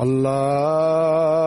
Allah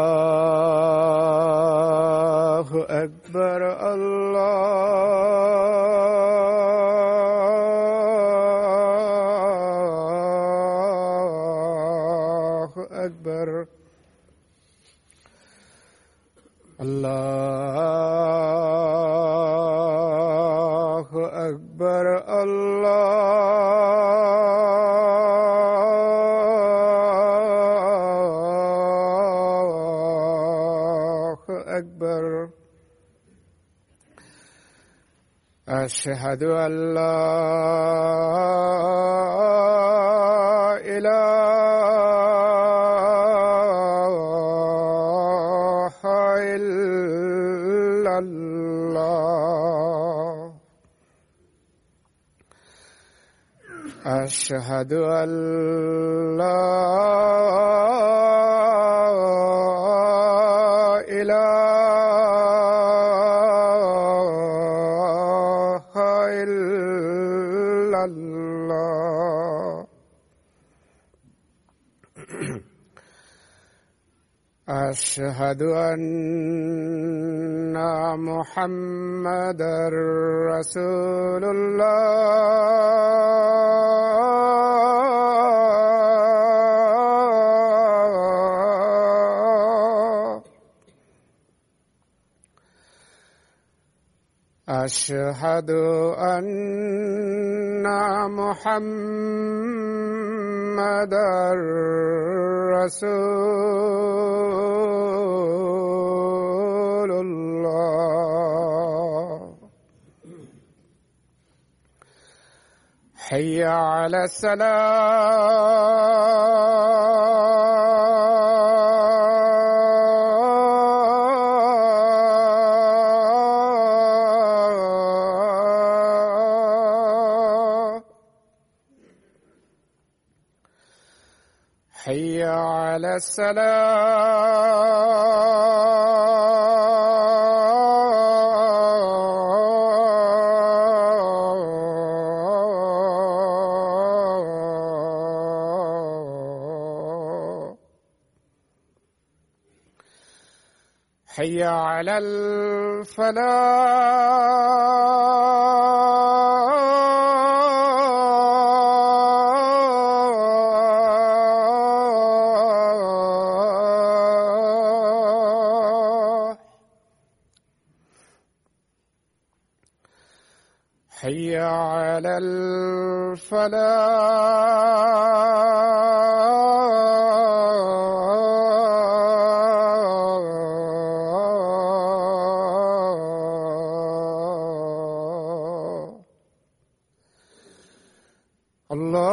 واشهد ان لا اله الا الله اشهد ان لا أشهد ان محمد رسول الله اشهد ان محمد محمد رسول الله حي على السلام على السلام حي على الفلاح فلا الله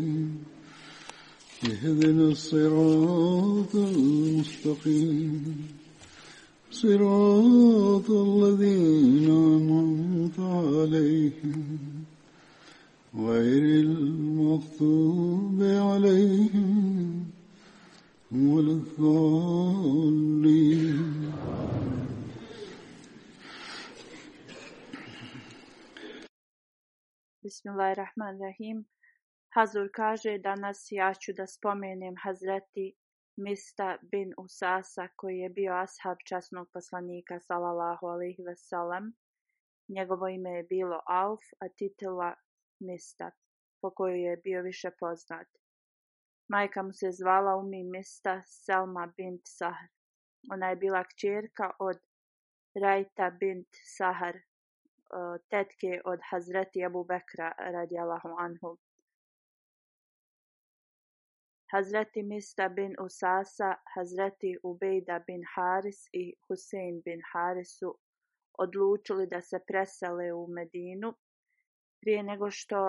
اهدنا الصراط المستقيم صراط الذين أنعمت عليهم غير المغضوب عليهم ولا الضالين بسم الله الرحمن الرحيم Hazur kaže danas ja ću da spomenem Hazreti Mista bin Usasa koji je bio ashab časnog poslanika sallallahu alaihi veselam. Njegovo ime je bilo Auf, a titula Mista, po kojoj je bio više poznat. Majka mu se zvala Umi Mista Selma bint Sahar. Ona je bila kćerka od Rajta bint Sahar, tetke od Hazreti Abu Bekra radijalahu anhu. Hazreti Mista bin Usasa, Hazreti Ubejda bin Haris i Husein bin Haris su odlučili da se presele u Medinu. Prije nego što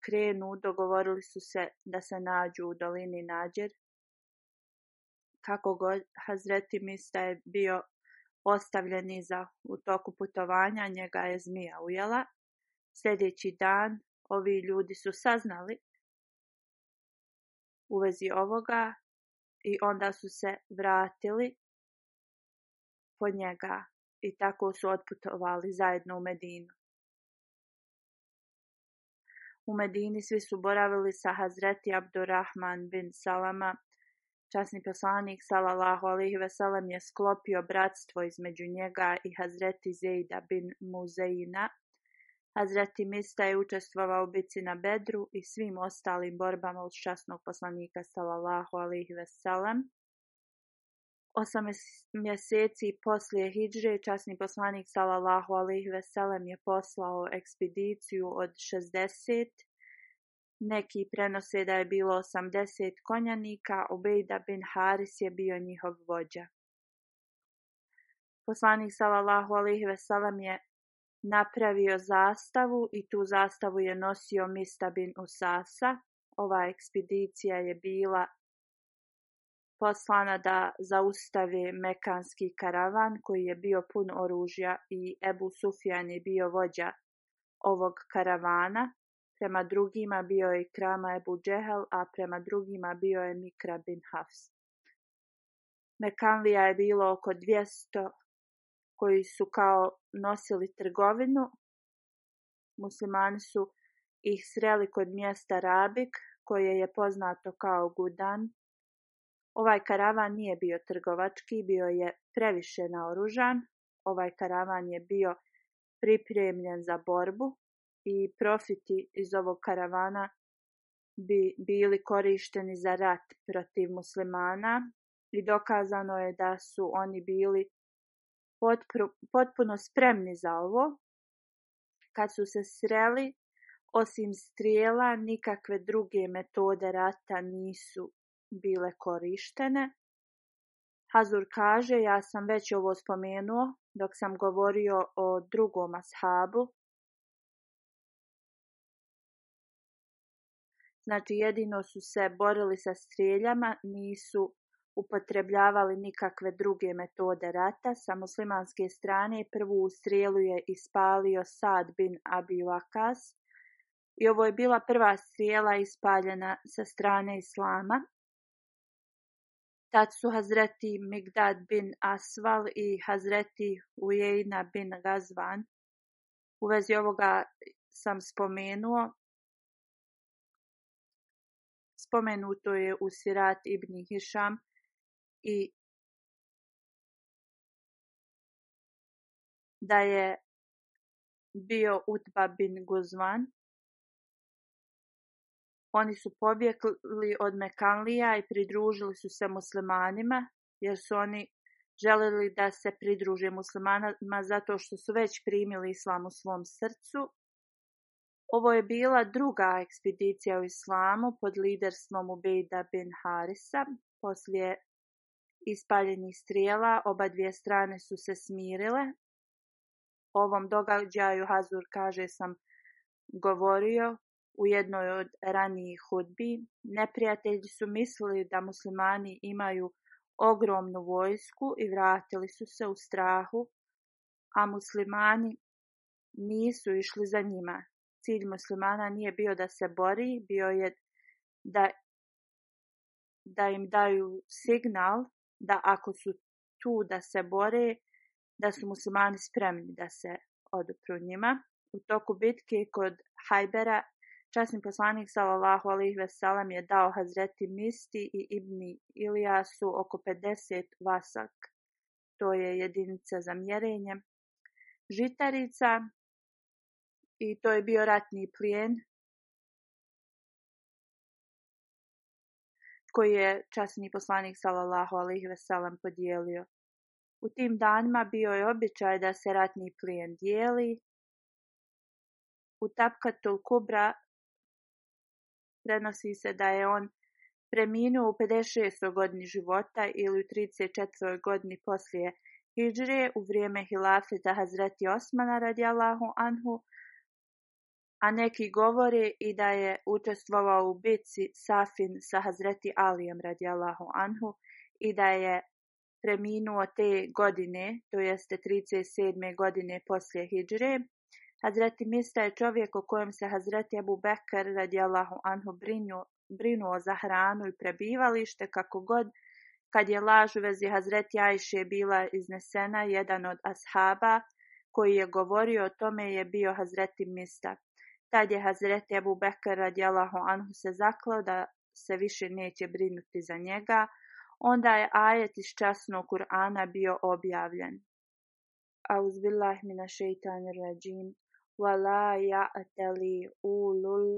krenu, dogovorili su se da se nađu u dolini Nađer. Kako god, Hazreti Mista je bio ostavljen za u toku putovanja, njega je zmija ujela. Sljedeći dan ovi ljudi su saznali u vezi ovoga i onda su se vratili po njega i tako su otputovali zajedno u Medinu. U Medini svi su boravili sa Hazreti Abdurrahman bin Salama. Časni poslanik Salalahu alihi veselem je sklopio bratstvo između njega i Hazreti Zeida bin Muzeina, Hazreti Mista je učestvovao u bici na Bedru i svim ostalim borbama od časnog poslanika sallallahu alaihi veselem. Osam mjeseci poslije hidže časni poslanik sallallahu alaihi veselem je poslao ekspediciju od 60 neki prenose da je bilo 80 konjanika, Ubejda bin Haris je bio njihov vođa. Poslanik sallallahu je napravio zastavu i tu zastavu je nosio Mistabin Usasa. Ova ekspedicija je bila poslana da zaustavi Mekanski karavan koji je bio pun oružja i Ebu Sufjan je bio vođa ovog karavana. Prema drugima bio je Krama Ebu a prema drugima bio je Mikra bin Hafs. Mekanlija je bilo oko 200 koji su kao nosili trgovinu. Muslimani su ih sreli kod mjesta Rabik, koje je poznato kao Gudan. Ovaj karavan nije bio trgovački, bio je previše naoružan. Ovaj karavan je bio pripremljen za borbu i profiti iz ovog karavana bi bili korišteni za rat protiv muslimana i dokazano je da su oni bili potpuno spremni za ovo. Kad su se sreli, osim strijela, nikakve druge metode rata nisu bile korištene. Hazur kaže, ja sam već ovo spomenuo dok sam govorio o drugom ashabu. Znači jedino su se borili sa strijeljama, nisu upotrebljavali nikakve druge metode rata, sa muslimanske strane prvu strijelu je ispalio Sad bin Abi i ovo je bila prva strijela ispaljena sa strane Islama. Tad su Hazreti Migdad bin Asval i Hazreti Ujejna bin Gazvan. U vezi ovoga sam spomenuo. Spomenuto je u Sirat ibn Hišam i da je bio Utba bin Guzman. Oni su pobjegli od Mekanlija i pridružili su se muslimanima, jer su oni želili da se pridruže muslimanima zato što su već primili islam u svom srcu. Ovo je bila druga ekspedicija u islamu pod liderstvom Ubejda bin Harisa, poslije ispaljenih strijela dvije strane su se smirile. Ovom događaju Hazur kaže sam govorio u jednoj od ranijih hudbi. Neprijatelji su mislili da muslimani imaju ogromnu vojsku i vratili su se u strahu, a muslimani nisu išli za njima. Cilj muslimana nije bio da se bori, bio je da, da im daju signal da ako su tu da se bore, da su muslimani spremni da se odupru njima. U toku bitke kod Hajbera časni poslanik sallallahu alaihi salam je dao Hazreti Misti i Ibni Ilijasu oko 50 vasak, to je jedinica za mjerenje, žitarica i to je bio ratni plijen koji je časni poslanik sallallahu ve veselam podijelio. U tim danima bio je običaj da se ratni plijen dijeli. U Tapkatul Kubra prenosi se da je on preminuo u 56. godini života ili u 34. godini poslije Hidžrije u vrijeme hilafeta Hazreti Osmana radijallahu anhu, a neki govore i da je učestvovao u bici Safin sa Hazreti Alijem radijalahu anhu i da je preminuo te godine, to jeste 37. godine poslije Hidžre. Hazreti Mista je čovjek o kojem se Hazreti Abu Bekr radijallahu anhu brinuo, brinuo za hranu i prebivalište kako god kad je laž u vezi Hazreti Ajše bila iznesena, jedan od ashaba koji je govorio o tome je bio Hazreti Mista. Tad je Hazreti Ebu Bekr radijalahu anhu se zaklao da se više neće brinuti za njega, onda je ajet iz časnog Kur'ana bio objavljen. Auzbillah mina šeitanir rajim. Wala ya'tali ulul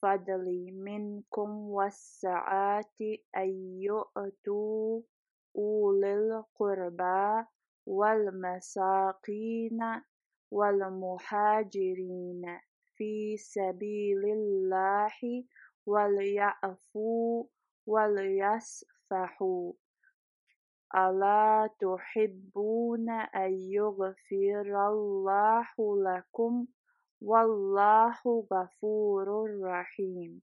fadli minkum wasa'ati ayyu'tu ulil qurba wal masaqina wal muhajirin Fi sabilillahi wal ya'fu wal yasfahu Ala tuhibbuna يغفر lakum Wallahu ghafurur rahim.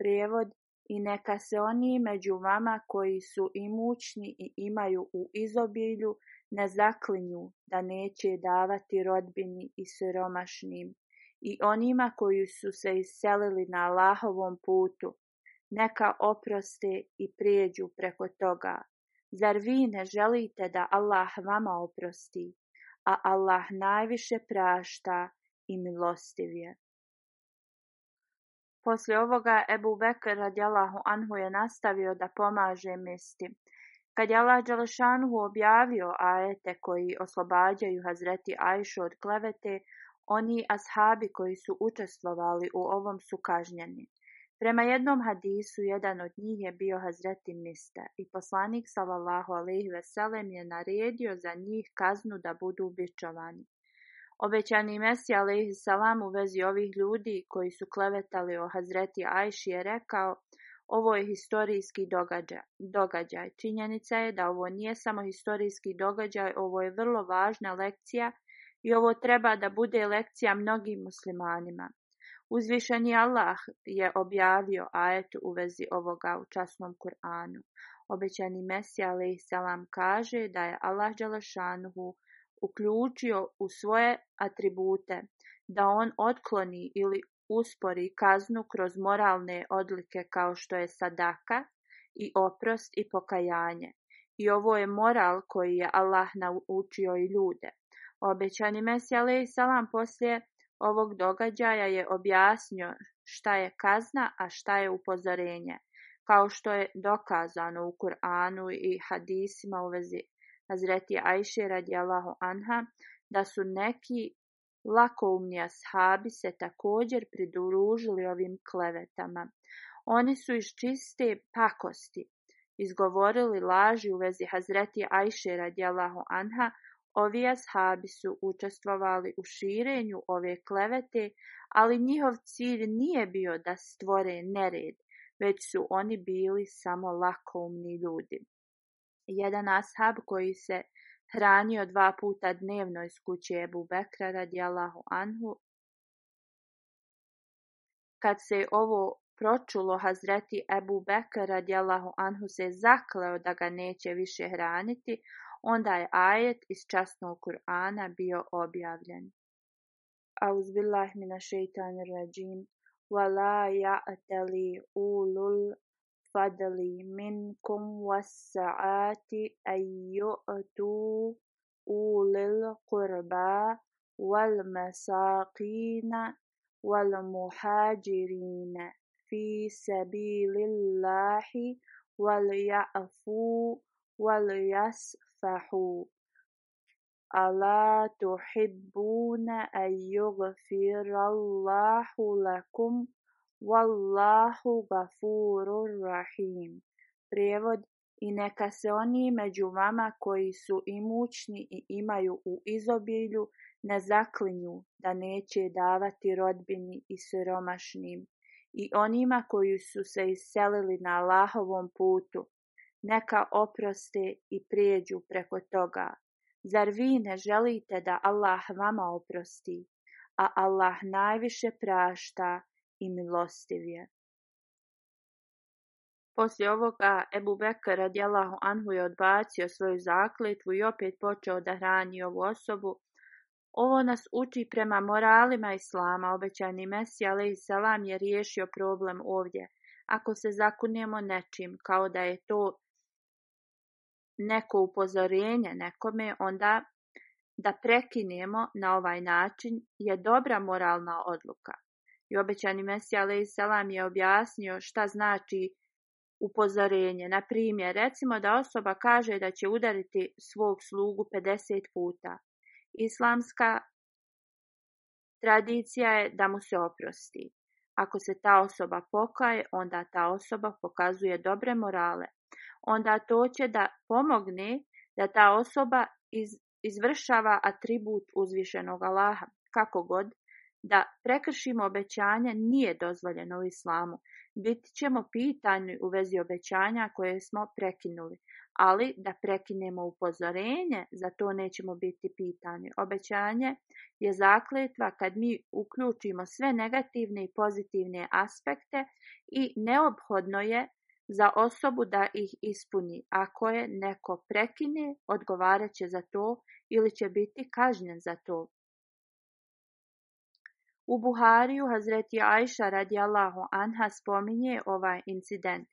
Prijevod i neka se oni među vama koji su imućni i imaju u izobilju ne zaklinju da neće davati rodbini i siromašnim, i onima koji su se iselili na Allahovom putu, neka oproste i prijeđu preko toga. Zar vi ne želite da Allah vama oprosti, a Allah najviše prašta i milostiv je? Poslije ovoga Ebu Bekr radijalahu anhu je nastavio da pomaže mesti. Kad je Allah Đalešanhu objavio ajete koji oslobađaju Hazreti Ajšu od klevete, oni ashabi koji su učestvovali u ovom su kažnjeni. Prema jednom hadisu, jedan od njih je bio Hazreti Mista i poslanik sallallahu alaihi veselem je naredio za njih kaznu da budu bičovani. Obećani Mesi alaihi salam u vezi ovih ljudi koji su klevetali o Hazreti Ajši je rekao ovo je historijski događaj. događaj. Činjenica je da ovo nije samo historijski događaj, ovo je vrlo važna lekcija i ovo treba da bude lekcija mnogim muslimanima. Uzvišeni Allah je objavio ajet u vezi ovoga u časnom Kur'anu. Obećani Mesija Salam, kaže da je Allah Đalašanhu uključio u svoje atribute da on otkloni ili uspori kaznu kroz moralne odlike kao što je sadaka i oprost i pokajanje. I ovo je moral koji je Allah naučio i ljude. Obećani Mesija Salam poslije ovog događaja je objasnio šta je kazna, a šta je upozorenje, kao što je dokazano u Kur'anu i hadisima u vezi Hazreti Ajše radijalahu anha, da su neki lakoumni ashabi se također pridružili ovim klevetama. Oni su iz čiste pakosti izgovorili laži u vezi Hazreti Ajše radijalahu anha, Ovi ashabi su učestvovali u širenju ove klevete, ali njihov cilj nije bio da stvore nered, već su oni bili samo lakoumni ljudi. Jedan ashab koji se hranio dva puta dnevno iz kuće Ebu Bekra radijalahu anhu. Kad se ovo pročulo Hazreti Ebu Bekra radijalahu anhu se zakleo da ga neće više hraniti, Onda je ajet iz časnog Kur'ana bio objavljen. Auzbillah mina šeitanir rajim. Wala ya'tali ulul fadli minkum was-sa'ati ayyu'tu ulil qurba wal masaqina wal muhajirina في سبيل الله وليعفوا تفرحوا أَلَا تُحِبُّونَ أن يُغْفِرَ اللَّهُ Wallahu غَفُورٌ rahim. Prijevod i neka se oni među vama koji su imućni i imaju u izobilju ne zaklinju da neće davati rodbini i siromašnim i onima koji su se iselili na Allahovom putu neka oproste i prijeđu preko toga. Zar vi ne želite da Allah vama oprosti, a Allah najviše prašta i milostiv je? Poslije ovoga Ebu Bekar radijalahu anhu je odbacio svoju zakletvu i opet počeo da hrani ovu osobu. Ovo nas uči prema moralima Islama, obećani Mesija salam je riješio problem ovdje. Ako se zakunemo nečim, kao da je to neko upozorenje nekome onda da prekinemo na ovaj način je dobra moralna odluka. I obećani Mesija Selam je objasnio šta znači upozorenje. Na primjer, recimo da osoba kaže da će udariti svog slugu 50 puta. Islamska tradicija je da mu se oprosti. Ako se ta osoba pokaje, onda ta osoba pokazuje dobre morale, onda to će da pomogne da ta osoba izvršava atribut uzvišenog Allaha, kako god, da prekršimo obećanja nije dozvoljeno u islamu. Biti ćemo pitanju u vezi obećanja koje smo prekinuli, ali da prekinemo upozorenje, za to nećemo biti pitanju. Obećanje je zakletva kad mi uključimo sve negativne i pozitivne aspekte i neophodno je za osobu da ih ispuni, ako je neko prekine, odgovarat će za to ili će biti kažnjen za to. U Buhariju Hazreti Ajša radijallahu anha spominje ovaj incident.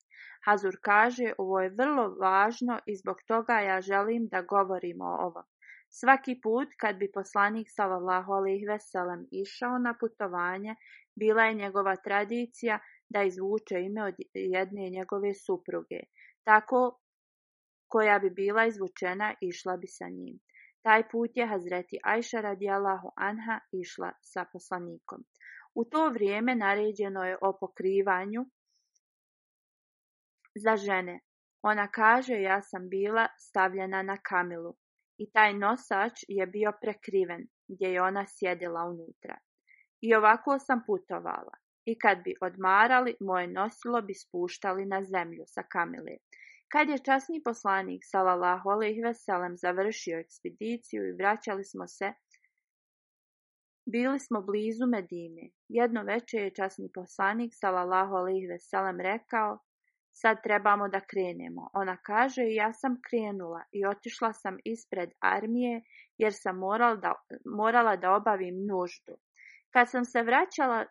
Hazur kaže, ovo je vrlo važno i zbog toga ja želim da govorimo o ovom. Svaki put kad bi poslanik sallallahu alejhi išao na putovanje, bila je njegova tradicija da izvuče ime od jedne njegove supruge. Tako koja bi bila izvučena išla bi sa njim. Taj put je Hazreti Ajša radijalahu anha išla sa poslanikom. U to vrijeme naređeno je o pokrivanju za žene. Ona kaže ja sam bila stavljena na kamilu i taj nosač je bio prekriven gdje je ona sjedila unutra. I ovako sam putovala. I kad bi odmarali, moje nosilo bi spuštali na zemlju sa kamile. Kad je časni poslanik salalahu alaihi veselem završio ekspediciju i vraćali smo se, bili smo blizu Medine. Jedno večer je časni poslanik salalahu alaihi veselem rekao, sad trebamo da krenemo. Ona kaže, ja sam krenula i otišla sam ispred armije jer sam morala da obavim nuždu. Kad sam se vraćala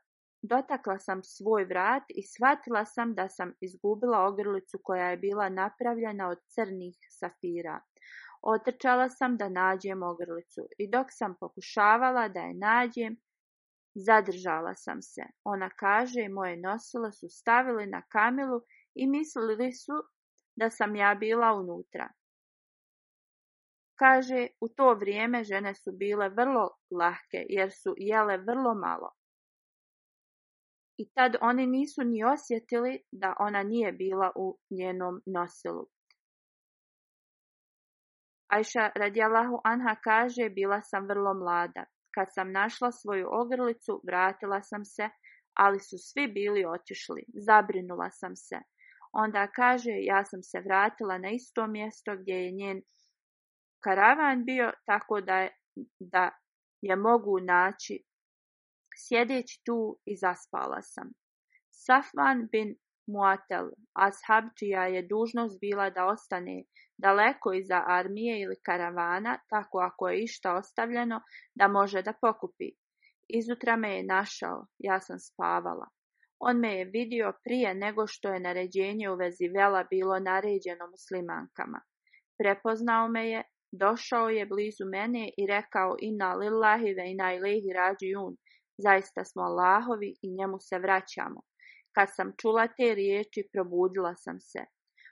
Dotakla sam svoj vrat i shvatila sam da sam izgubila ogrlicu koja je bila napravljena od crnih safira. Otrčala sam da nađem ogrlicu i dok sam pokušavala da je nađem, zadržala sam se. Ona kaže i moje nosile su stavili na kamilu i mislili su da sam ja bila unutra. Kaže, u to vrijeme žene su bile vrlo lahke jer su jele vrlo malo. I tad oni nisu ni osjetili da ona nije bila u njenom nosilu. Ajša radijalahu anha kaže, bila sam vrlo mlada. Kad sam našla svoju ogrlicu, vratila sam se, ali su svi bili otišli. Zabrinula sam se. Onda kaže, ja sam se vratila na isto mjesto gdje je njen karavan bio, tako da da je mogu naći Sjedeći tu, i zaspala sam. Safvan bin Muatel, ashab je dužnost bila da ostane daleko iza armije ili karavana, tako ako je išta ostavljeno, da može da pokupi. Izutra me je našao, ja sam spavala. On me je vidio prije nego što je naređenje u vezi vela bilo naređeno muslimankama. Prepoznao me je, došao je blizu mene i rekao ina lillahi ve ilihi rađi un. Zaista smo Allahovi i njemu se vraćamo. Kad sam čula te riječi, probudila sam se.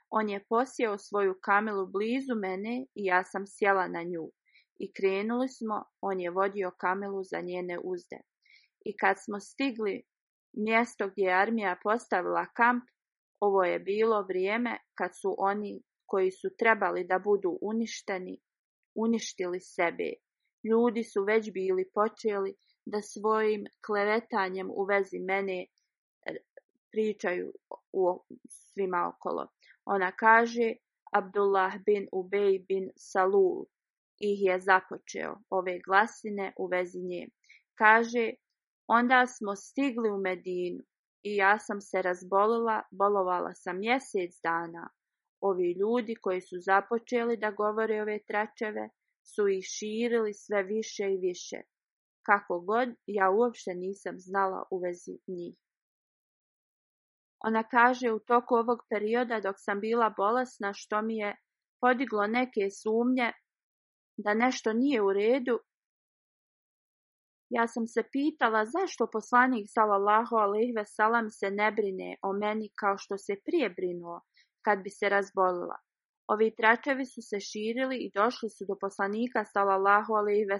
On je posjeo svoju kamelu blizu mene i ja sam sjela na nju. I krenuli smo, on je vodio kamelu za njene uzde. I kad smo stigli mjesto gdje je armija postavila kamp, ovo je bilo vrijeme kad su oni koji su trebali da budu uništeni, uništili sebe. Ljudi su već bili počeli da svojim klevetanjem u vezi mene eh, pričaju u svima okolo. Ona kaže, Abdullah bin Ubej bin Salul ih je započeo ove glasine u vezi nje. Kaže, onda smo stigli u Medinu i ja sam se razbolila, bolovala sam mjesec dana. Ovi ljudi koji su započeli da govore ove tračeve su ih širili sve više i više. Kako god, ja uopšte nisam znala u vezi njih. Ona kaže u toku ovog perioda dok sam bila bolesna što mi je podiglo neke sumnje da nešto nije u redu. Ja sam se pitala zašto poslanik sallallahu alejhi ve salam se ne brine o meni kao što se prije brinuo kad bi se razbolila. Ovi tračevi su se širili i došli su do poslanika sallallahu alejhi ve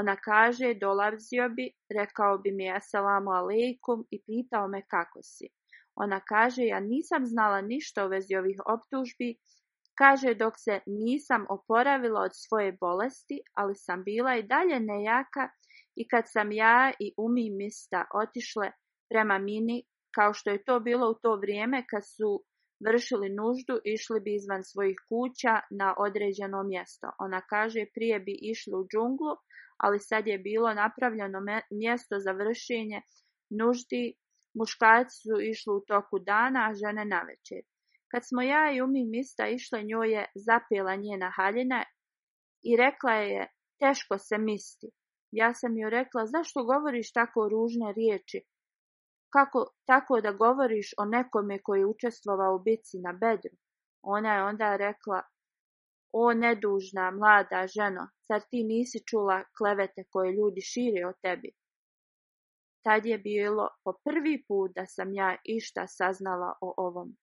ona kaže, dolazio bi, rekao bi mi assalamu alaikum i pitao me kako si. Ona kaže, ja nisam znala ništa u vezi ovih optužbi, kaže dok se nisam oporavila od svoje bolesti, ali sam bila i dalje nejaka i kad sam ja i umi mista otišle prema mini, kao što je to bilo u to vrijeme kad su vršili nuždu, išli bi izvan svojih kuća na određeno mjesto. Ona kaže, prije bi išli u džunglu, ali sad je bilo napravljeno mjesto za vršenje nuždi, muškarci su išli u toku dana, a žene na večer. Kad smo ja i umi mista išle, njoj je zapjela njena haljina i rekla je, teško se misti. Ja sam joj rekla, zašto govoriš tako ružne riječi? Kako tako da govoriš o nekome koji je učestvovao u bici na bedru? Ona je onda rekla, o nedužna, mlada ženo, zar ti nisi čula klevete koje ljudi šire o tebi? Tad je bilo po prvi put da sam ja išta saznala o ovom.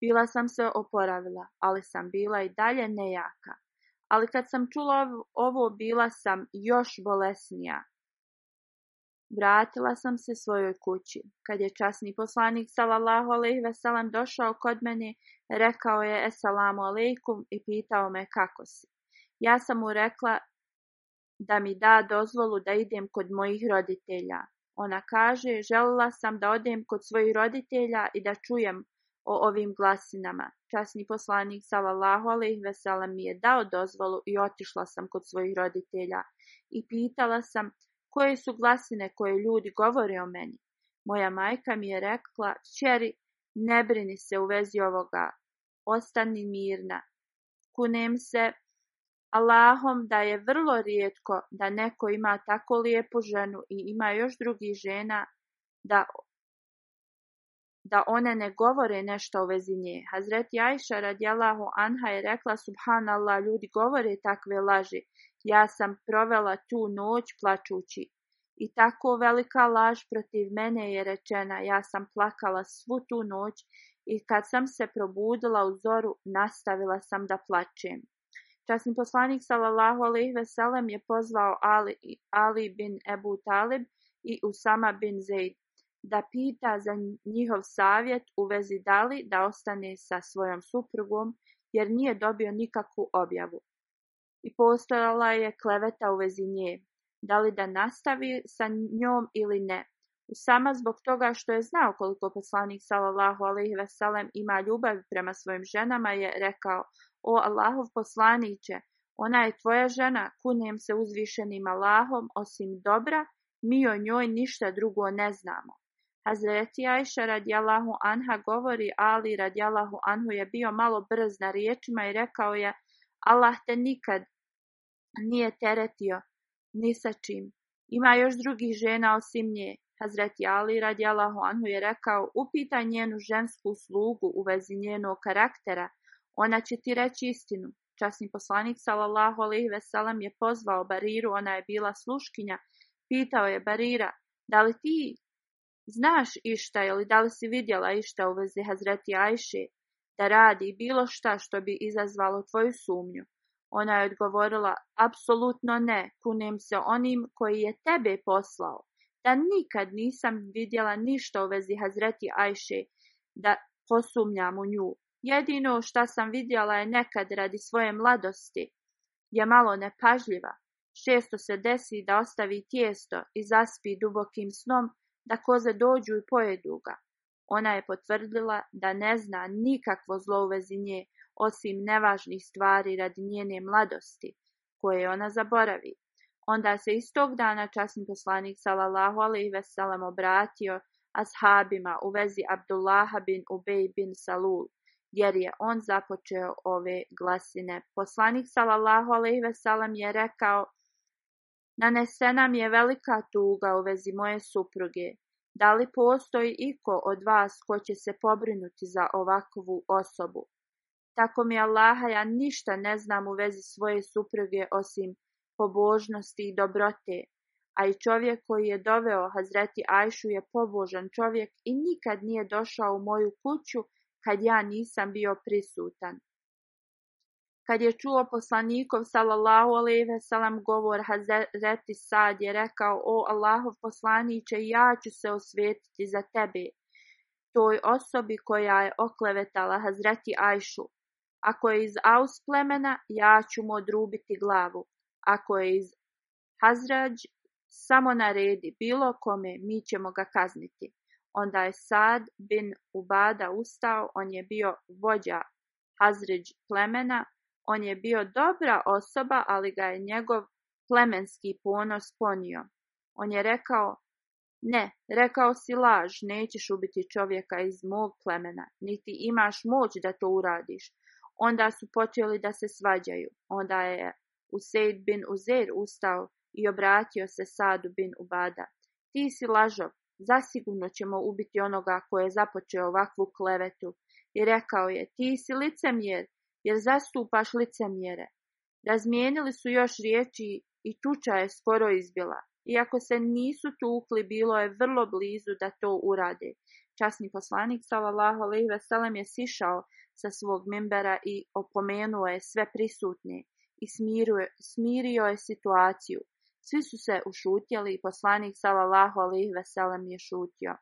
Bila sam se oporavila, ali sam bila i dalje nejaka. Ali kad sam čula ovo, bila sam još bolesnija. Vratila sam se svojoj kući. Kad je časni poslanik sallallahu alejhi ve došao kod mene, Rekao je esalamu alejkum i pitao me kako si. Ja sam mu rekla da mi da dozvolu da idem kod mojih roditelja. Ona kaže, želila sam da odem kod svojih roditelja i da čujem o ovim glasinama. Časni poslanik sallallahu alejhi ve mi je dao dozvolu i otišla sam kod svojih roditelja i pitala sam koje su glasine koje ljudi govore o meni. Moja majka mi je rekla, čeri, ne brini se u vezi ovoga, ostani mirna. Kunem se Allahom da je vrlo rijetko da neko ima tako lijepu ženu i ima još drugih žena da, da one ne govore nešto u vezi nje. Hazreti Ajša radijalahu anha je rekla subhanallah ljudi govore takve laži. Ja sam provela tu noć plačući i tako velika laž protiv mene je rečena, ja sam plakala svu tu noć i kad sam se probudila u zoru, nastavila sam da plačem. Časni poslanik sallallahu alejhi ve je pozvao Ali, Ali bin Ebu Talib i Usama bin Zaid da pita za njihov savjet u vezi da da ostane sa svojom suprugom jer nije dobio nikakvu objavu. I postojala je kleveta u vezi nje da li da nastavi sa njom ili ne. Sama zbog toga što je znao koliko poslanik sallallahu alaihi veselem ima ljubav prema svojim ženama je rekao O Allahov poslaniće, ona je tvoja žena, kunem se uzvišenim Allahom osim dobra, mi o njoj ništa drugo ne znamo. Hazreti Ajša radijalahu anha govori Ali radijalahu anhu je bio malo brz na riječima i rekao je Allah te nikad nije teretio ni sa čim. Ima još drugih žena osim nje. Hazreti Ali radijalahu anhu je rekao, upitaj njenu žensku slugu u vezi njenog karaktera, ona će ti reći istinu. Časni poslanik sallallahu alaihi veselam je pozvao Bariru, ona je bila sluškinja, pitao je Barira, da li ti znaš išta ili da li si vidjela išta u vezi Hazreti Ajše, da radi bilo šta što bi izazvalo tvoju sumnju. Ona je odgovorila, apsolutno ne, kunem se onim koji je tebe poslao, da nikad nisam vidjela ništa u vezi Hazreti Ajše, da posumnjam u nju. Jedino šta sam vidjela je nekad radi svoje mladosti, je malo nepažljiva. Šesto se desi da ostavi tijesto i zaspi dubokim snom, da koze dođu i pojedu ga. Ona je potvrdila da ne zna nikakvo zlo u vezi nje, osim nevažnih stvari radi njene mladosti, koje ona zaboravi. Onda se istog dana časni poslanik sallallahu alaihi veselam obratio ashabima u vezi Abdullaha bin Ubej bin Salul, jer je on započeo ove glasine. Poslanik sallallahu alaihi veselam je rekao Nanesena mi je velika tuga u vezi moje supruge. Da li postoji iko od vas ko će se pobrinuti za ovakvu osobu? Tako mi Allaha ja ništa ne znam u vezi svoje supruge osim pobožnosti i dobrote, a i čovjek koji je doveo Hazreti Ajšu je pobožan čovjek i nikad nije došao u moju kuću kad ja nisam bio prisutan. Kad je čuo poslanikov sallallahu alejhi salam govor Hazreti Sad je rekao: "O Allahov poslaniće ja ću se osvetiti za tebe." Toj osobi koja je oklevetala Hazreti Ajšu. Ako je iz Aus plemena, ja ću mu odrubiti glavu. Ako je iz Hazrađ, samo naredi bilo kome, mi ćemo ga kazniti. Onda je Sad bin Ubada ustao, on je bio vođa Hazređ plemena, on je bio dobra osoba, ali ga je njegov plemenski ponos ponio. On je rekao, ne, rekao si laž, nećeš ubiti čovjeka iz mog plemena, niti imaš moć da to uradiš. Onda su počeli da se svađaju. Onda je Usaid bin Uzer ustao i obratio se Sadu bin Ubada. Ti si lažov, zasigurno ćemo ubiti onoga koji je započeo ovakvu klevetu. I rekao je, ti si licemjer, jer zastupaš licemjere. Razmijenili su još riječi i tuča je skoro izbila. Iako se nisu tukli, bilo je vrlo blizu da to urade. Časni poslanik sallallahu alejhi ve sellem je sišao sa svog membera i opomenuo je sve prisutne i smirio, smirio je situaciju. Svi su se ušutjeli i poslanik sallallahu alejhi ve sellem je šutio.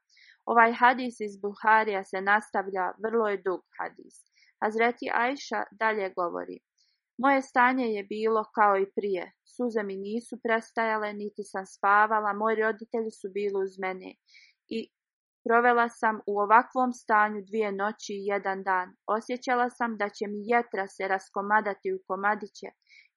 Ovaj hadis iz Buharija se nastavlja, vrlo je dug hadis. Hazreti Ajša dalje govori. Moje stanje je bilo kao i prije. Suze mi nisu prestajale, niti sam spavala, moji roditelji su bili uz mene. I Provela sam u ovakvom stanju dvije noći i jedan dan. Osjećala sam da će mi jetra se raskomadati u komadiće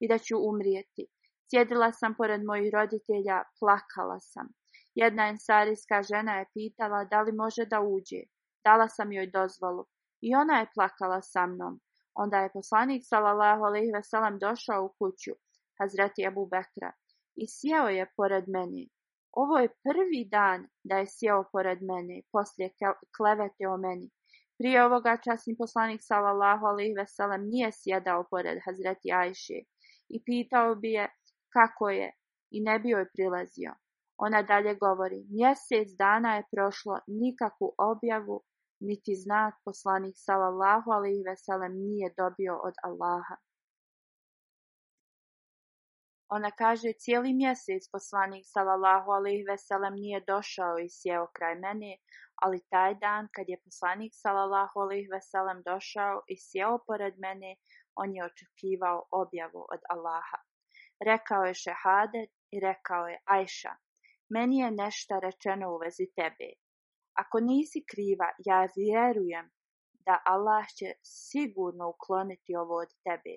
i da ću umrijeti. Sjedila sam pored mojih roditelja, plakala sam. Jedna ensarijska žena je pitala da li može da uđe. Dala sam joj dozvolu. I ona je plakala sa mnom. Onda je poslanik sallallahu alejhi salam došao u kuću Hazreti Abu Bekra i sjeo je pored meni. Ovo je prvi dan da je sjeo pored mene, poslije klevete o meni. Prije ovoga časni poslanik sallallahu alaihi veselem nije sjedao pored Hazreti ajše i pitao bi je kako je i ne bi joj prilazio. Ona dalje govori, mjesec dana je prošlo, nikakvu objavu, niti znak poslanik sallallahu alaihi veselem nije dobio od Allaha. Ona kaže, cijeli mjesec poslanik salallahu alaihi veselem nije došao i sjeo kraj mene, ali taj dan kad je poslanik salallahu alaihi veselem došao i sjeo pored mene, on je očekivao objavu od Allaha. Rekao je šehadet i rekao je Ajša, meni je nešto rečeno u vezi tebe. Ako nisi kriva, ja vjerujem da Allah će sigurno ukloniti ovo od tebe.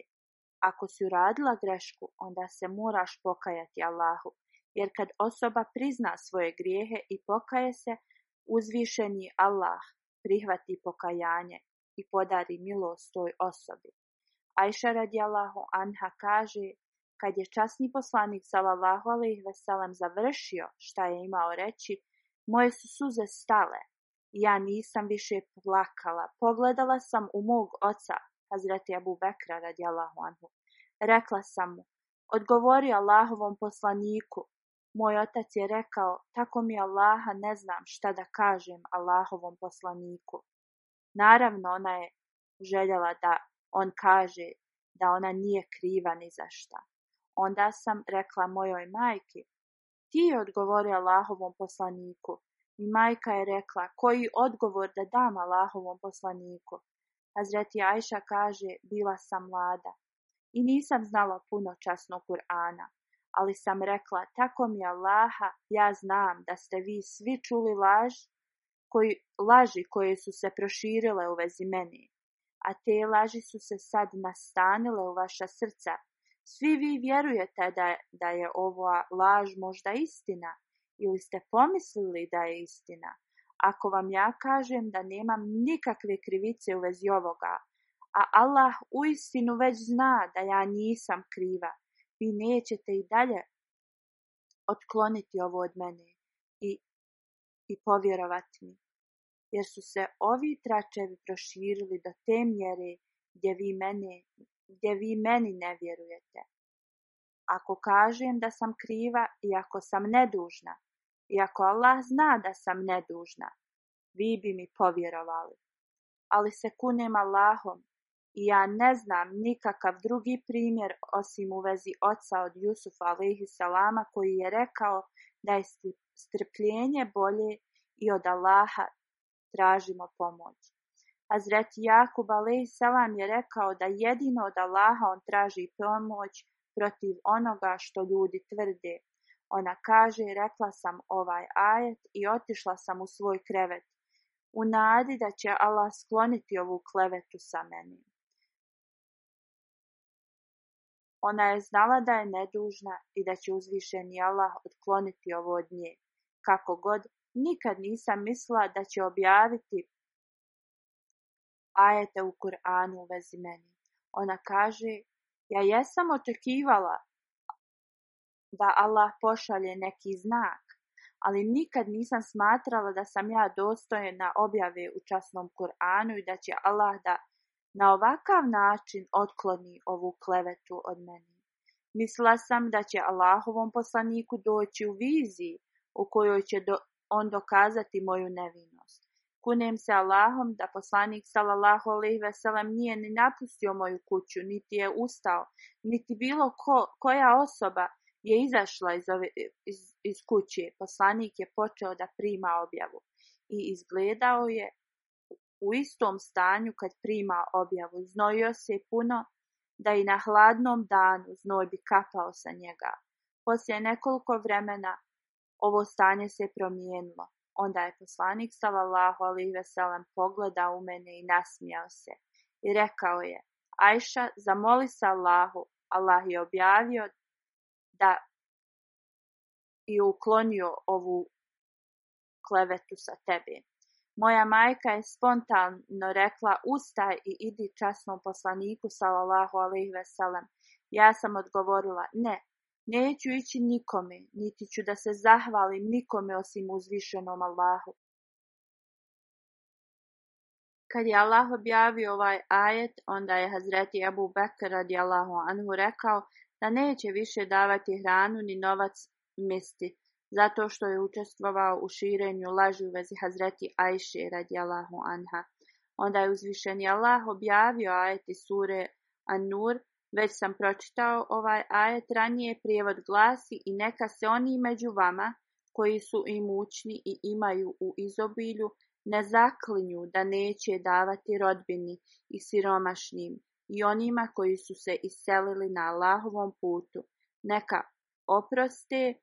Ako si uradila grešku, onda se moraš pokajati Allahu, jer kad osoba prizna svoje grijehe i pokaje se, uzvišeni Allah prihvati pokajanje i podari milost toj osobi. Ajša Allahu anha kaže, kad je časni poslanik sallallahu alaihi veselam završio šta je imao reći, moje su suze stale. Ja nisam više plakala. Pogledala sam u mog oca Hazreti Abu Bekra radijallahu anhu. Rekla sam mu, odgovori Allahovom poslaniku. Moj otac je rekao, tako mi Allaha ne znam šta da kažem Allahovom poslaniku. Naravno, ona je željela da on kaže da ona nije kriva ni za šta. Onda sam rekla mojoj majki, ti je odgovori Allahovom poslaniku. I majka je rekla, koji odgovor da dam Allahovom poslaniku? Hazreti Ajša kaže, bila sam mlada i nisam znala puno časnog Kur'ana, ali sam rekla, tako mi Allaha, ja znam da ste vi svi čuli laž, koji, laži koje su se proširile u vezi meni, a te laži su se sad nastanile u vaša srca. Svi vi vjerujete da, da je ova laž možda istina ili ste pomislili da je istina, ako vam ja kažem da nemam nikakve krivice u vezi ovoga, a Allah uistinu već zna da ja nisam kriva, vi nećete i dalje otkloniti ovo od mene i, i povjerovati mi. Jer su se ovi tračevi proširili do te mjere gdje vi, mene, gdje vi meni ne vjerujete. Ako kažem da sam kriva i ako sam nedužna, iako Allah zna da sam nedužna, vi bi mi povjerovali. Ali se kunem Allahom i ja ne znam nikakav drugi primjer osim u vezi oca od Jusufa alaihi salama koji je rekao da je strpljenje bolje i od Allaha tražimo pomoć. zret Jakub alaihi salam je rekao da jedino od Allaha on traži pomoć protiv onoga što ljudi tvrde ona kaže, rekla sam ovaj ajet i otišla sam u svoj krevet, u nadi da će Allah skloniti ovu klevetu sa meni. Ona je znala da je nedužna i da će uzvišeni Allah odkloniti ovo od nje. Kako god, nikad nisam mislila da će objaviti ajete u Kur'anu u vezi meni. Ona kaže, ja jesam očekivala da Allah pošalje neki znak, ali nikad nisam smatrala da sam ja na objave u časnom Kur'anu i da će Allah da na ovakav način otkloni ovu klevetu od mene. Mislila sam da će Allahovom poslaniku doći u viziji u kojoj će on dokazati moju nevinost. Kunem se Allahom da poslanik sallallahu alejhi ve nije ni napustio moju kuću, niti je ustao, niti bilo ko, koja osoba je izašla iz, iz, kuće, poslanik je počeo da prima objavu i izgledao je u istom stanju kad prima objavu. Znojio se puno da i na hladnom danu znoj bi kapao sa njega. Poslije nekoliko vremena ovo stanje se promijenilo. Onda je poslanik sallallahu alaihi sellem pogledao u mene i nasmijao se. I rekao je, Ajša, zamoli sa Allahu. Allah je objavio da i uklonio ovu klevetu sa tebe. Moja majka je spontano rekla ustaj i idi časnom poslaniku sallallahu alaihi veselam. Ja sam odgovorila ne, neću ići nikome, niti ću da se zahvalim nikome osim uzvišenom Allahu. Kad je Allah objavio ovaj ajet, onda je Hazreti Abu Bakr radijallahu anhu rekao da neće više davati hranu ni novac mesti, zato što je učestvovao u širenju laži u vezi Hazreti Ajše radijalahu anha. Onda je uzvišeni Allah objavio ajeti sure An-Nur, već sam pročitao ovaj ajet, ranije prijevod glasi i neka se oni među vama koji su imućni i imaju u izobilju ne zaklinju da neće davati rodbini i siromašnim i onima koji su se iselili na Allahovom putu, neka oproste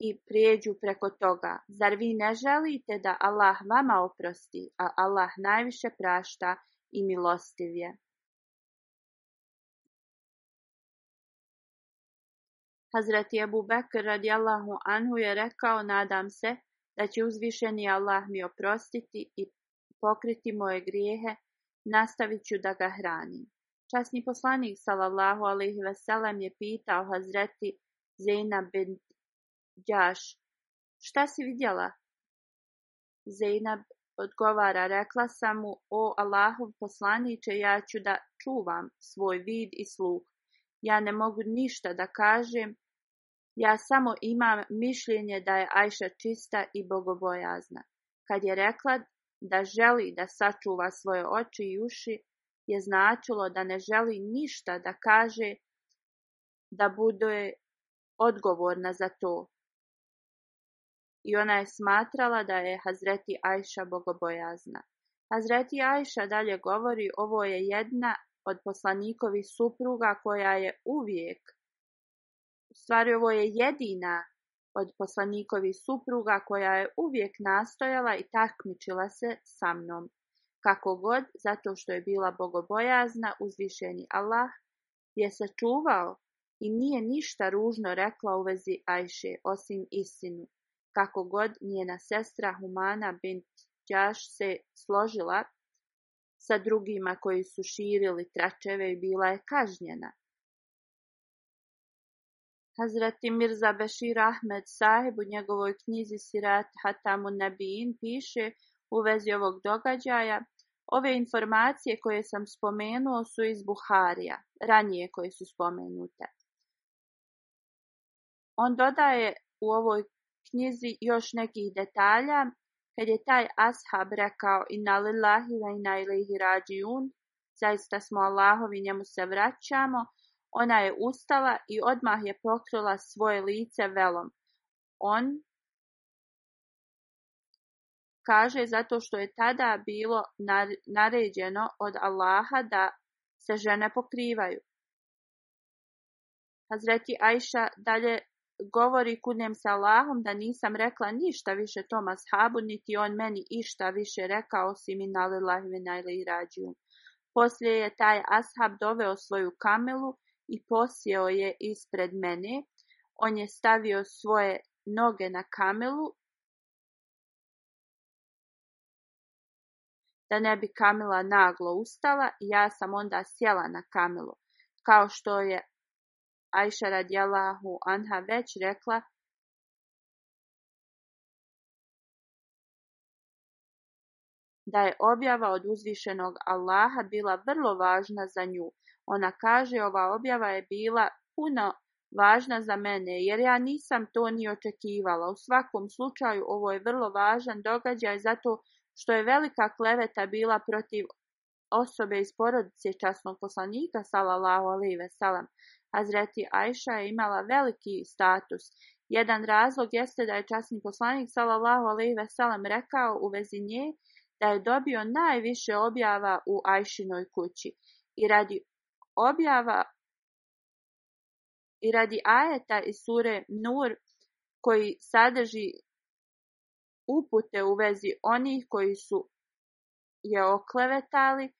i prijeđu preko toga. Zar vi ne želite da Allah vama oprosti, a Allah najviše prašta i milostiv je? Hazreti Ebu Bekr radijallahu anhu je rekao, nadam se, da će uzvišeni Allah mi oprostiti i pokriti moje grijehe, nastavit ću da ga hranim. Časni poslanik sallallahu ve sellem je pitao Hazreti zeina bin Jaš, šta si vidjela? Zeina odgovara, rekla sam mu, o Allahov poslanice, ja ću da čuvam svoj vid i sluh. Ja ne mogu ništa da kažem, ja samo imam mišljenje da je Ajša čista i bogobojazna. Kad je rekla da želi da sačuva svoje oči i uši, je značilo da ne želi ništa da kaže da bude odgovorna za to. I ona je smatrala da je Hazreti Ajša bogobojazna. Hazreti Ajša dalje govori, ovo je jedna od poslanikovi supruga koja je uvijek, u stvari ovo je jedina od poslanikovi supruga koja je uvijek nastojala i takmičila se sa mnom. Kako god, zato što je bila bogobojazna, uzvišeni Allah je sačuvao i nije ništa ružno rekla u vezi Ajše, osim istinu. Kako god njena sestra Humana bint Đaš se složila sa drugima koji su širili tračeve i bila je kažnjena. Hazreti Mirza Bešir Ahmed Sahib u njegovoj knjizi Sirat Hatamu Nabijin piše u vezi ovog događaja. Ove informacije koje sam spomenuo su iz Buharija, ranije koje su spomenute. On dodaje u ovoj knjizi još nekih detalja, kad je taj ashab rekao i lillahi wa inna ilihi zaista smo Allahovi, njemu se vraćamo, ona je ustala i odmah je pokrila svoje lice velom. On, Kaže zato što je tada bilo naređeno od Allaha da se žene pokrivaju. Hazreti Ajša dalje govori kunem sa Allahom da nisam rekla ništa više Toma ashabu, niti on meni išta više rekao osim i nalela i rađijum. Poslije je taj ashab doveo svoju kamelu i posjeo je ispred mene. On je stavio svoje noge na kamelu Da ne bi Kamila naglo ustala, ja sam onda sjela na Kamilu. Kao što je Ajša radijalahu anha već rekla, da je objava od uzvišenog Allaha bila vrlo važna za nju. Ona kaže, ova objava je bila puno važna za mene, jer ja nisam to ni očekivala. U svakom slučaju, ovo je vrlo važan događaj, zato što je velika kleveta bila protiv osobe iz porodice časnog poslanika, salallahu alaihi salam, Hazreti Ajša je imala veliki status. Jedan razlog jeste da je časni poslanik, salallahu alaihi salam, rekao u vezi nje da je dobio najviše objava u Ajšinoj kući. I radi objava i radi ajeta iz sure Nur koji sadrži Upute u vezi onih koji su je oklevetali.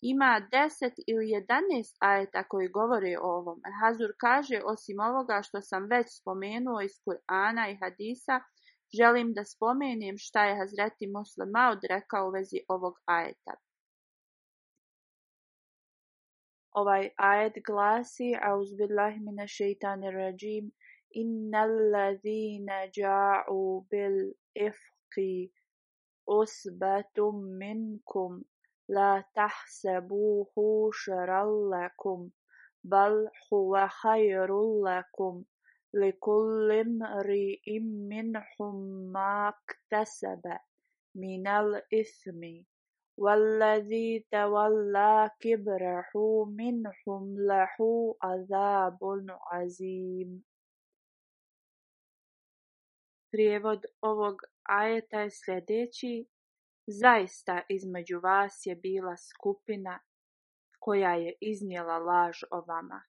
Ima deset ili jedanest ajeta koji govore o ovome. Hazur kaže, osim ovoga što sam već spomenuo iz Kur'ana i Hadisa, želim da spomenem šta je Hazreti Muslim Maud rekao u vezi ovog ajeta. Ovaj ajet glasi, auzbillahi šeitanir rajim, إن الذين جاءوا بالإفق عصبة منكم لا تحسبوه شرا لكم بل هو خير لكم لكل امرئ منهم ما اكتسب من الإثم والذي تولى كبره منهم له عذاب عظيم Prijevod ovog ajeta je sljedeći. Zaista između vas je bila skupina koja je iznijela laž o vama.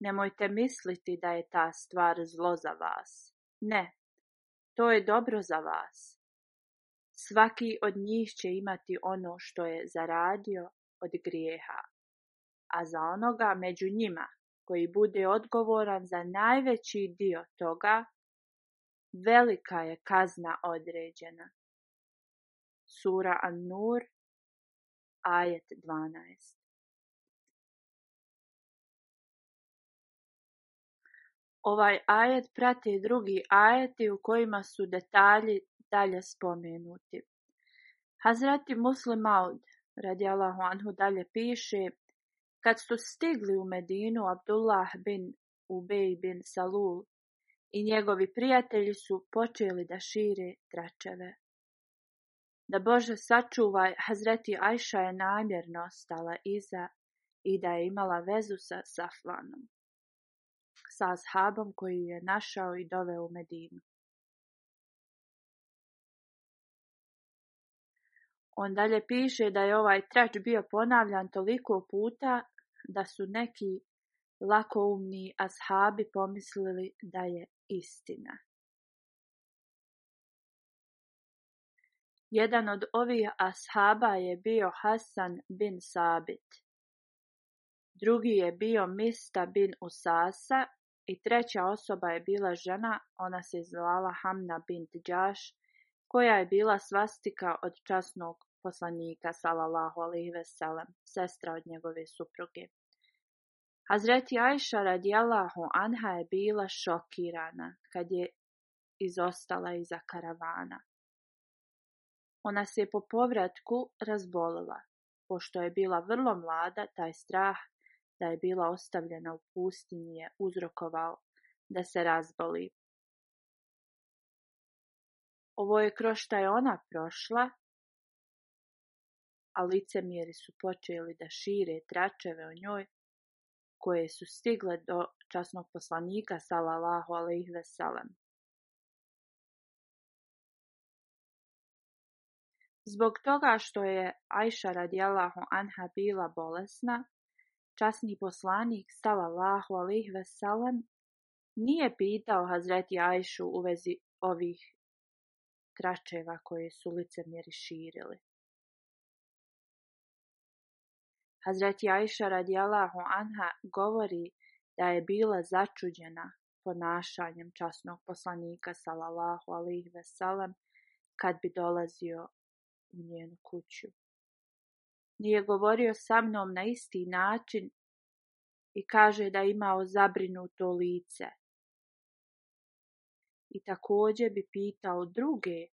Nemojte misliti da je ta stvar zlo za vas. Ne, to je dobro za vas. Svaki od njih će imati ono što je zaradio od grijeha, a za onoga među njima koji bude odgovoran za najveći dio toga, Velika je kazna određena. Sura An-Nur, ajet 12. Ovaj ajet prati drugi ajeti u kojima su detalji dalje spomenuti. Hazrati Muslim Aud, radi Allahu Anhu, dalje piše Kad su stigli u Medinu, Abdullah bin Ubej bin Salul i njegovi prijatelji su počeli da šire tračeve. Da Bože sačuvaj, Hazreti Ajša je namjerno stala iza i da je imala vezu sa Safvanom, sa ashabom koji je našao i doveo u Medinu. On dalje piše da je ovaj trač bio ponavljan toliko puta da su neki lakoumni ashabi pomislili da je istina. Jedan od ovih ashaba je bio Hasan bin Sabit. Drugi je bio Mista bin Usasa i treća osoba je bila žena, ona se zvala Hamna bint Đaš, koja je bila svastika od časnog poslanika, salallahu alihi veselem, sestra od njegove supruge. Hazreti Ajša radijallahu anha je bila šokirana kad je izostala iza karavana. Ona se je po povratku razbolila. Pošto je bila vrlo mlada, taj strah da je bila ostavljena u pustinji je uzrokovao da se razboli. Ovo je kroz je ona prošla, a licemjeri su počeli da šire tračeve o njoj koje su stigle do časnog poslanika sallallahu alejhi ve Zbog toga što je Ajša radijallahu anha bila bolesna, časni poslanik sallallahu alejhi ve nije pitao Hazreti Ajšu u vezi ovih kračeva koje su licemjeri širili. Hazreti Ajša radijalahu anha govori da je bila začuđena ponašanjem časnog poslanika salalahu alih veselem kad bi dolazio u njenu kuću. Nije govorio sa mnom na isti način i kaže da je imao zabrinuto lice. I također bi pitao druge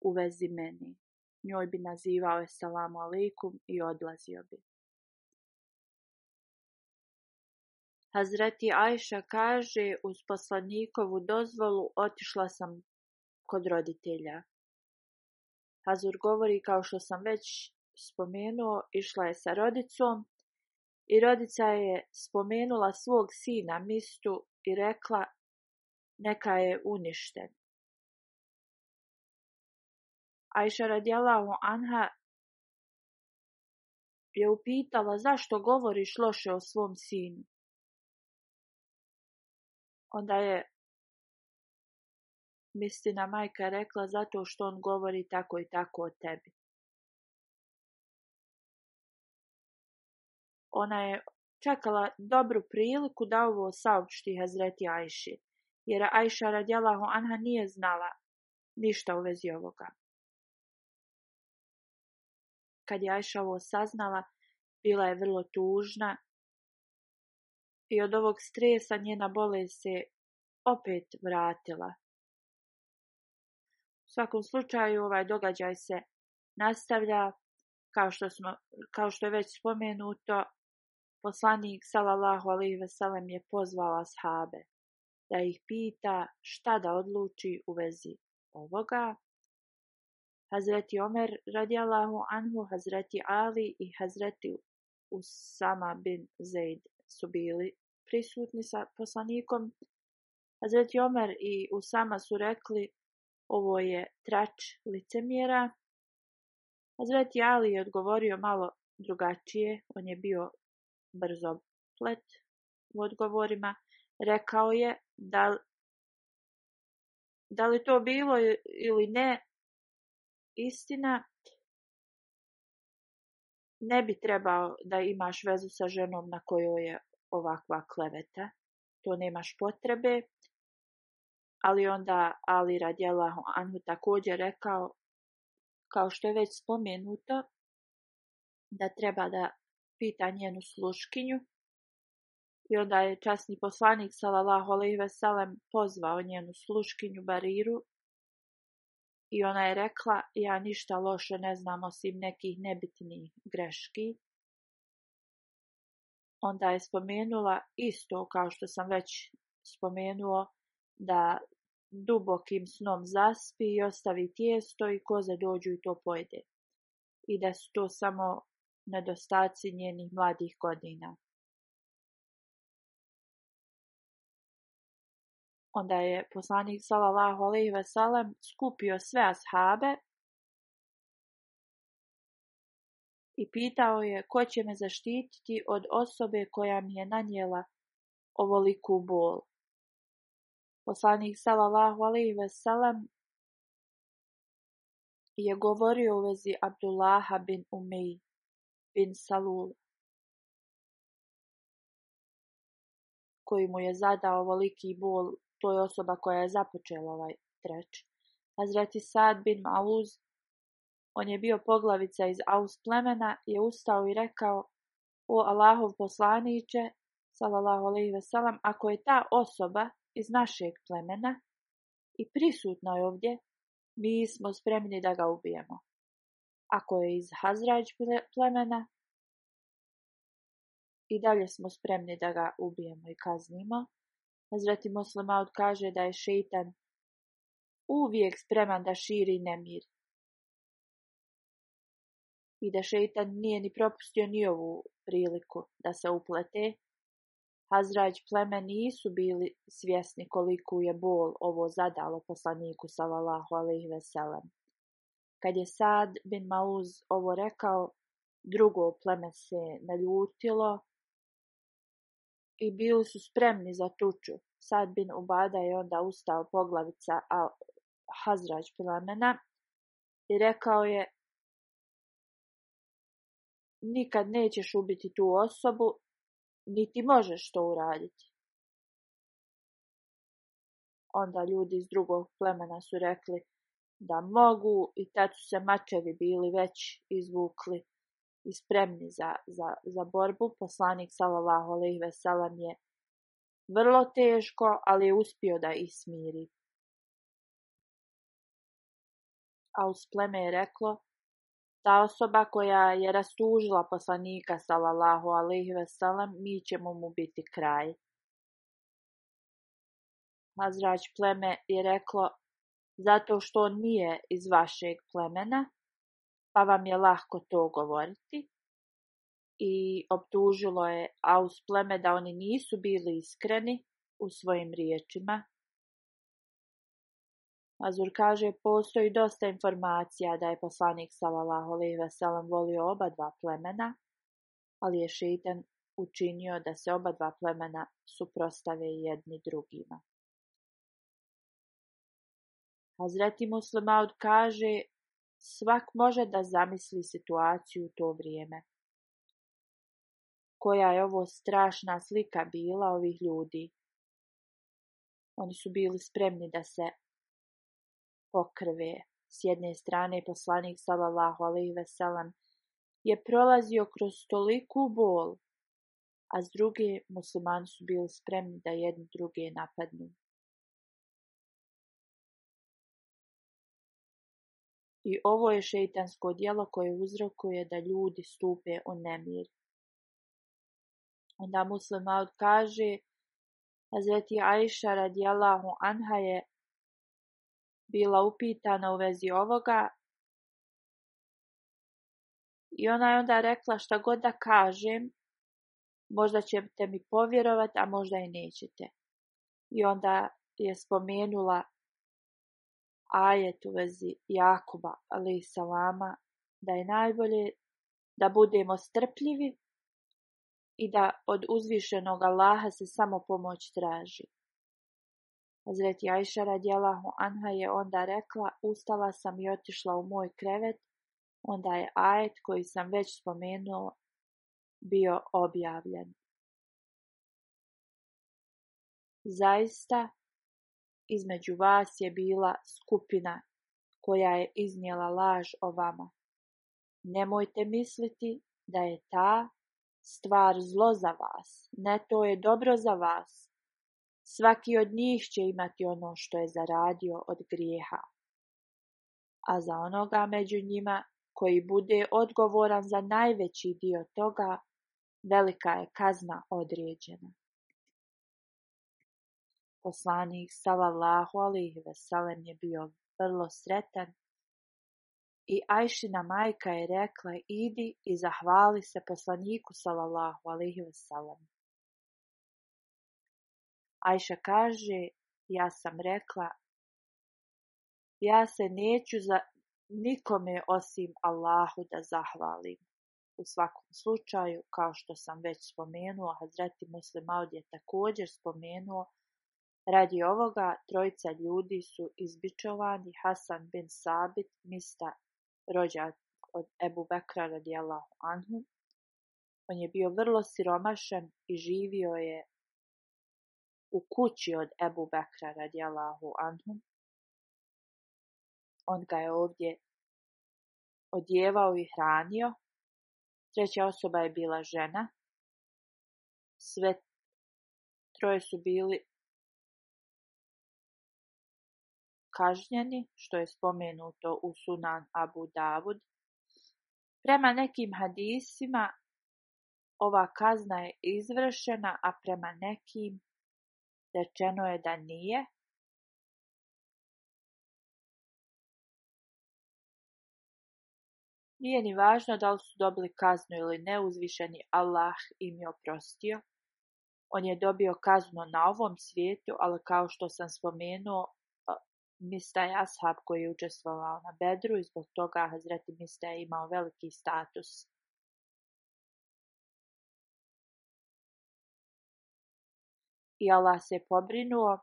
u vezi meni. Njoj bi nazivao je salamu alaikum i odlazio bi. Hazreti Ajša kaže: "Uz poslanikovu dozvolu otišla sam kod roditelja." Hazur govori kao što sam već spomenuo, išla je sa rodicom i rodica je spomenula svog sina Mistu i rekla neka je uništen. Ajša u anha je upitala zašto govoriš loše o svom sinu. Onda je Mistina majka rekla zato što on govori tako i tako o tebi. Ona je čekala dobru priliku da ovo saopšti Hazreti Ajši, jer Ajša radjala Anha nije znala ništa u vezi ovoga. Kad je Ajša ovo saznala, bila je vrlo tužna i od ovog stresa njena bolest se opet vratila. U svakom slučaju ovaj događaj se nastavlja kao što, smo, kao što je već spomenuto poslanik sallallahu alejhi ve je pozvala sahabe da ih pita šta da odluči u vezi ovoga. Hazreti Omer radijallahu anhu, Hazreti Ali i Hazreti Usama bin Zaid su bili prisutni sa poslanikom, Hazreti Omer i Usama su rekli ovo je trač licemjera. Hazreti Ali je odgovorio malo drugačije, on je bio brzo plet u odgovorima. Rekao je da, da li to bilo ili ne istina, ne bi trebao da imaš vezu sa ženom na kojoj je ovakva kleveta. To nemaš potrebe. Ali onda Ali radijalahu Anhu također rekao, kao što je već spomenuto, da treba da pita njenu sluškinju. I onda je časni poslanik salala alejhi veselem pozvao njenu sluškinju Bariru i ona je rekla, ja ništa loše ne znam osim nekih nebitnih greški. Onda je spomenula isto kao što sam već spomenuo da dubokim snom zaspi i ostavi tijesto i koze dođu i to pojede. I da su to samo nedostaci njenih mladih godina. Onda je poslanik sallallahu alejhi ve sellem skupio sve ashabe i pitao je ko će me zaštititi od osobe koja mi je nanijela ovoliku bol. Poslanik sallallahu alejhi ve sellem je govorio u vezi Abdullaha bin Umej bin Salul koji mu je zadao ovoliki bol to je osoba koja je započela ovaj treć. Hazreti Sad bin Maluz, on je bio poglavica iz Aus plemena, je ustao i rekao, o Allahov poslaniće, salallahu alaihi veselam, ako je ta osoba iz našeg plemena i prisutna je ovdje, mi smo spremni da ga ubijemo. Ako je iz Hazrađ plemena, i dalje smo spremni da ga ubijemo i kaznimo. Hazreti Moslemaud kaže da je šeitan uvijek spreman da širi nemir. I da šeitan nije ni propustio ni ovu priliku da se uplete. Hazrađ pleme nisu bili svjesni koliku je bol ovo zadalo poslaniku salalahu alaih veselem. Kad je Sad bin Mauz ovo rekao, drugo pleme se naljutilo i bili su spremni za tuču. Sad bin Ubada je onda ustao poglavica Al Hazrađ plamena i rekao je nikad nećeš ubiti tu osobu, niti možeš to uraditi. Onda ljudi iz drugog plemena su rekli da mogu i tad su se mačevi bili već izvukli i spremni za, za, za borbu. Poslanik sallallahu alejhi ve je vrlo teško, ali je uspio da ih smiri. A uz pleme je reklo, ta osoba koja je rastužila poslanika sallallahu alejhi ve mi ćemo mu biti kraj. Mazrač pleme je reklo, zato što on nije iz vašeg plemena, pa vam je lahko to govoriti. I optužilo je Aus pleme da oni nisu bili iskreni u svojim riječima. Azur kaže, postoji dosta informacija da je poslanik Salalaho salom volio oba dva plemena, ali je šeitan učinio da se oba dva plemena suprostave jedni drugima. Azreti Muslimaud kaže Svak može da zamisli situaciju u to vrijeme. Koja je ovo strašna slika bila ovih ljudi. Oni su bili spremni da se pokrve. S jedne strane poslanik sallallahu alaihi veselam je prolazio kroz toliku bol, a s druge muslimani su bili spremni da jedni druge napadnu. I ovo je šeitansko djelo koje uzrokuje da ljudi stupe u nemir. Onda musliman kaže, Hazreti Aisha radijallahu anha je bila upitana u vezi ovoga i ona je onda rekla šta god da kažem, možda ćete mi povjerovati, a možda i nećete. I onda je spomenula ajet u vezi Jakuba, ali salama, da je najbolje da budemo strpljivi i da od uzvišenog Allaha se samo pomoć traži. Hazreti Ajša radijalahu anha je onda rekla, ustala sam i otišla u moj krevet, onda je ajet koji sam već spomenuo bio objavljen. Zaista, između vas je bila skupina koja je iznijela laž o vama. Nemojte misliti da je ta stvar zlo za vas, ne to je dobro za vas. Svaki od njih će imati ono što je zaradio od grijeha. A za onoga među njima koji bude odgovoran za najveći dio toga, velika je kazna određena. Poslanik salallahu alihi veselem je bio vrlo sretan i Ajšina majka je rekla idi i zahvali se poslaniku salallahu alihi veselem. Ajša kaže, ja sam rekla, ja se neću za nikome osim Allahu da zahvalim. U svakom slučaju, kao što sam već spomenuo, Hazreti Muslim je također spomenuo Radi ovoga, trojica ljudi su izbičovani Hasan bin Sabit, mista rođak od Ebu Bekra radijallahu anhu. On je bio vrlo siromašan i živio je u kući od Ebu Bekra radijallahu anhu. On ga je ovdje odjevao i hranio. Treća osoba je bila žena. Sve troje su bili kažnjeni, što je spomenuto u Sunan Abu Davud. Prema nekim hadisima ova kazna je izvršena, a prema nekim rečeno je da nije. Nije ni važno da li su dobili kaznu ili ne, uzvišeni Allah im je oprostio. On je dobio kaznu na ovom svijetu, ali kao što sam spomenuo, Mista je ashab koji je učestvovao na Bedru i zbog toga Hazreti Mista je imao veliki status. I Allah se pobrinuo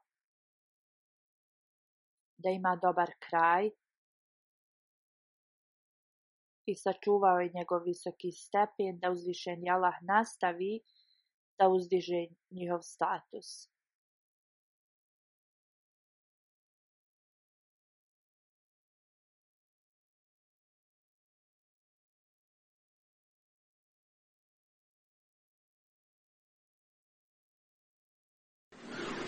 da ima dobar kraj i sačuvao je njegov visoki stepen da uzvišen Allah nastavi da uzdiže njihov status.